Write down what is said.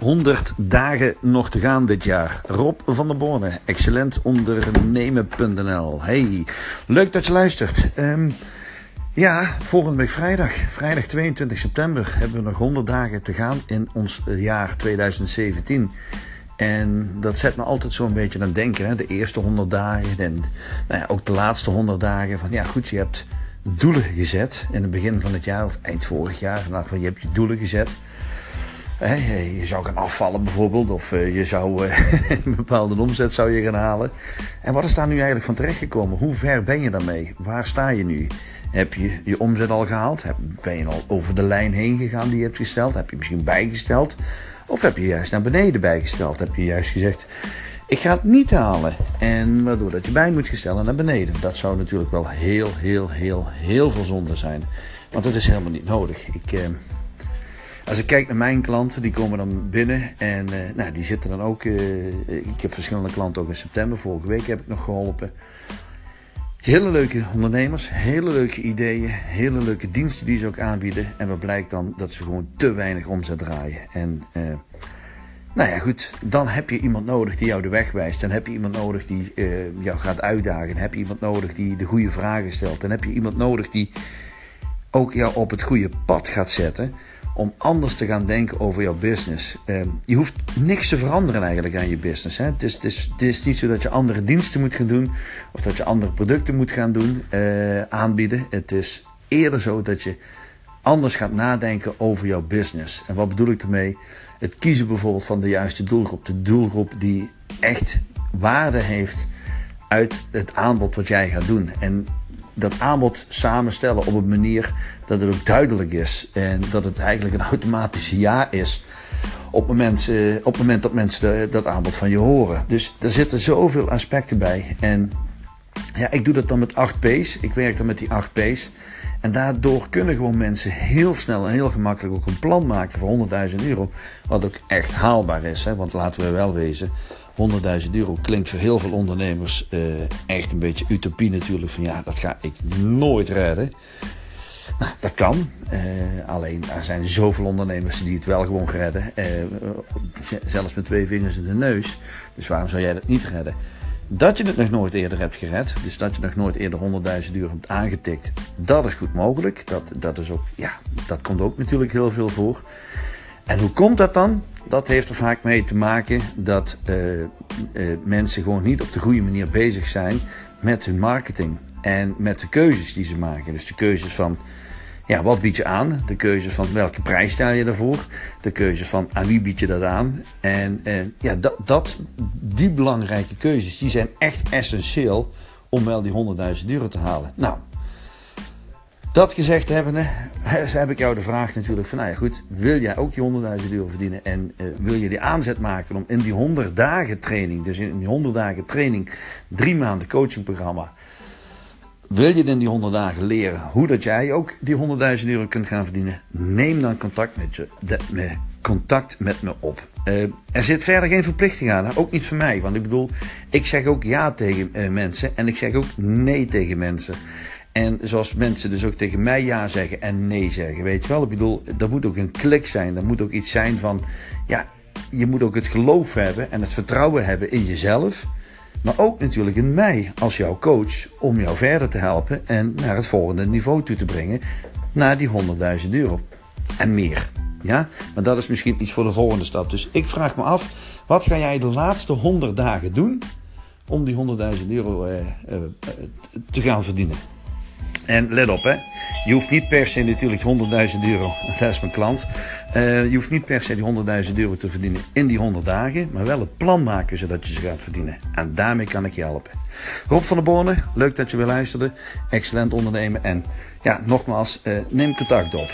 100 dagen nog te gaan dit jaar. Rob van der Borne, excellentondernemen.nl. Hey, leuk dat je luistert. Um, ja, volgende week vrijdag, vrijdag 22 september, hebben we nog 100 dagen te gaan in ons jaar 2017. En dat zet me altijd zo'n beetje aan het denken. Hè? De eerste 100 dagen en nou ja, ook de laatste 100 dagen. Van ja, goed, je hebt doelen gezet in het begin van het jaar of eind vorig jaar. Nou, je hebt je doelen gezet. Je zou gaan afvallen bijvoorbeeld, of eh, je zou eh, een bepaalde omzet zou je gaan halen. En wat is daar nu eigenlijk van terechtgekomen? Hoe ver ben je daarmee? Waar sta je nu? Heb je je omzet al gehaald? Ben je al over de lijn heen gegaan die je hebt gesteld? Heb je misschien bijgesteld? Of heb je juist naar beneden bijgesteld? Heb je juist gezegd, ik ga het niet halen. En waardoor dat je bij moet gestellen naar beneden. Dat zou natuurlijk wel heel, heel, heel, heel veel zonde zijn. Want dat is helemaal niet nodig. Ik... Eh, als ik kijk naar mijn klanten, die komen dan binnen en uh, nou, die zitten dan ook. Uh, ik heb verschillende klanten ook in september. Vorige week heb ik nog geholpen. Hele leuke ondernemers, hele leuke ideeën, hele leuke diensten die ze ook aanbieden. En wat blijkt dan dat ze gewoon te weinig omzet draaien. En uh, nou ja, goed, dan heb je iemand nodig die jou de weg wijst. Dan heb je iemand nodig die jou gaat uitdagen. Dan heb je iemand nodig die de goede vragen stelt. Dan heb je iemand nodig die ook jou op het goede pad gaat zetten om anders te gaan denken over jouw business. Uh, je hoeft niks te veranderen eigenlijk aan je business. Het, is, het, is, niet zo dat je andere diensten moet gaan doen of dat je andere producten moet gaan doen, uh, aanbieden. Het is eerder zo dat je anders gaat nadenken over jouw business. En wat bedoel ik ermee? Het kiezen bijvoorbeeld van de juiste doelgroep. De doelgroep die echt waarde heeft uit het aanbod wat jij gaat doen. En dat aanbod samenstellen op een manier dat het ook duidelijk is. En dat het eigenlijk een automatische ja is. Op het moment, uh, op het moment dat mensen dat aanbod van je horen. Dus daar zitten zoveel aspecten bij. En ja, ik doe dat dan met 8 P's. Ik werk dan met die 8 P's. En daardoor kunnen gewoon mensen heel snel en heel gemakkelijk ook een plan maken voor 100.000 euro. Wat ook echt haalbaar is. Hè? Want laten we wel wezen, 100.000 euro klinkt voor heel veel ondernemers uh, echt een beetje utopie natuurlijk. Van ja, dat ga ik nooit redden. Nou, dat kan. Uh, alleen er zijn zoveel ondernemers die het wel gewoon redden. Uh, zelfs met twee vingers in de neus. Dus waarom zou jij dat niet redden? Dat je het nog nooit eerder hebt gered, dus dat je nog nooit eerder 100.000 euro hebt aangetikt, dat is goed mogelijk. Dat, dat, is ook, ja, dat komt ook natuurlijk heel veel voor. En hoe komt dat dan? Dat heeft er vaak mee te maken dat uh, uh, mensen gewoon niet op de goede manier bezig zijn met hun marketing en met de keuzes die ze maken. Dus de keuzes van ja, wat bied je aan? De keuze van welke prijs stel je daarvoor? De keuze van aan wie bied je dat aan? En uh, ja, dat, dat, die belangrijke keuzes die zijn echt essentieel om wel die 100.000 euro te halen. Nou, dat gezegd hebbende, heb ik jou de vraag natuurlijk van, nou ja goed, wil jij ook die 100.000 euro verdienen en uh, wil je die aanzet maken om in die 100 dagen training, dus in die 100 dagen training, drie maanden coachingprogramma, wil je in die 100 dagen leren hoe dat jij ook die 100.000 euro kunt gaan verdienen, neem dan contact met, je, de, met, contact met me op. Uh, er zit verder geen verplichting aan, ook niet voor mij, want ik bedoel, ik zeg ook ja tegen mensen en ik zeg ook nee tegen mensen. En zoals mensen dus ook tegen mij ja zeggen en nee zeggen. Weet je wel, ik bedoel, er moet ook een klik zijn. Er moet ook iets zijn van, ja, je moet ook het geloof hebben en het vertrouwen hebben in jezelf. Maar ook natuurlijk in mij als jouw coach om jou verder te helpen en naar het volgende niveau toe te brengen. Naar die 100.000 euro en meer. Ja, maar dat is misschien iets voor de volgende stap. Dus ik vraag me af, wat ga jij de laatste 100 dagen doen om die 100.000 euro eh, eh, te gaan verdienen? En let op, hè. je hoeft niet per se natuurlijk 100.000 euro, dat is mijn klant. Uh, je hoeft niet per se die 100.000 euro te verdienen in die 100 dagen, maar wel het plan maken zodat je ze gaat verdienen. En daarmee kan ik je helpen. Rob van der Borne, leuk dat je weer luisterde. Excellent ondernemen. En ja, nogmaals, uh, neem contact op.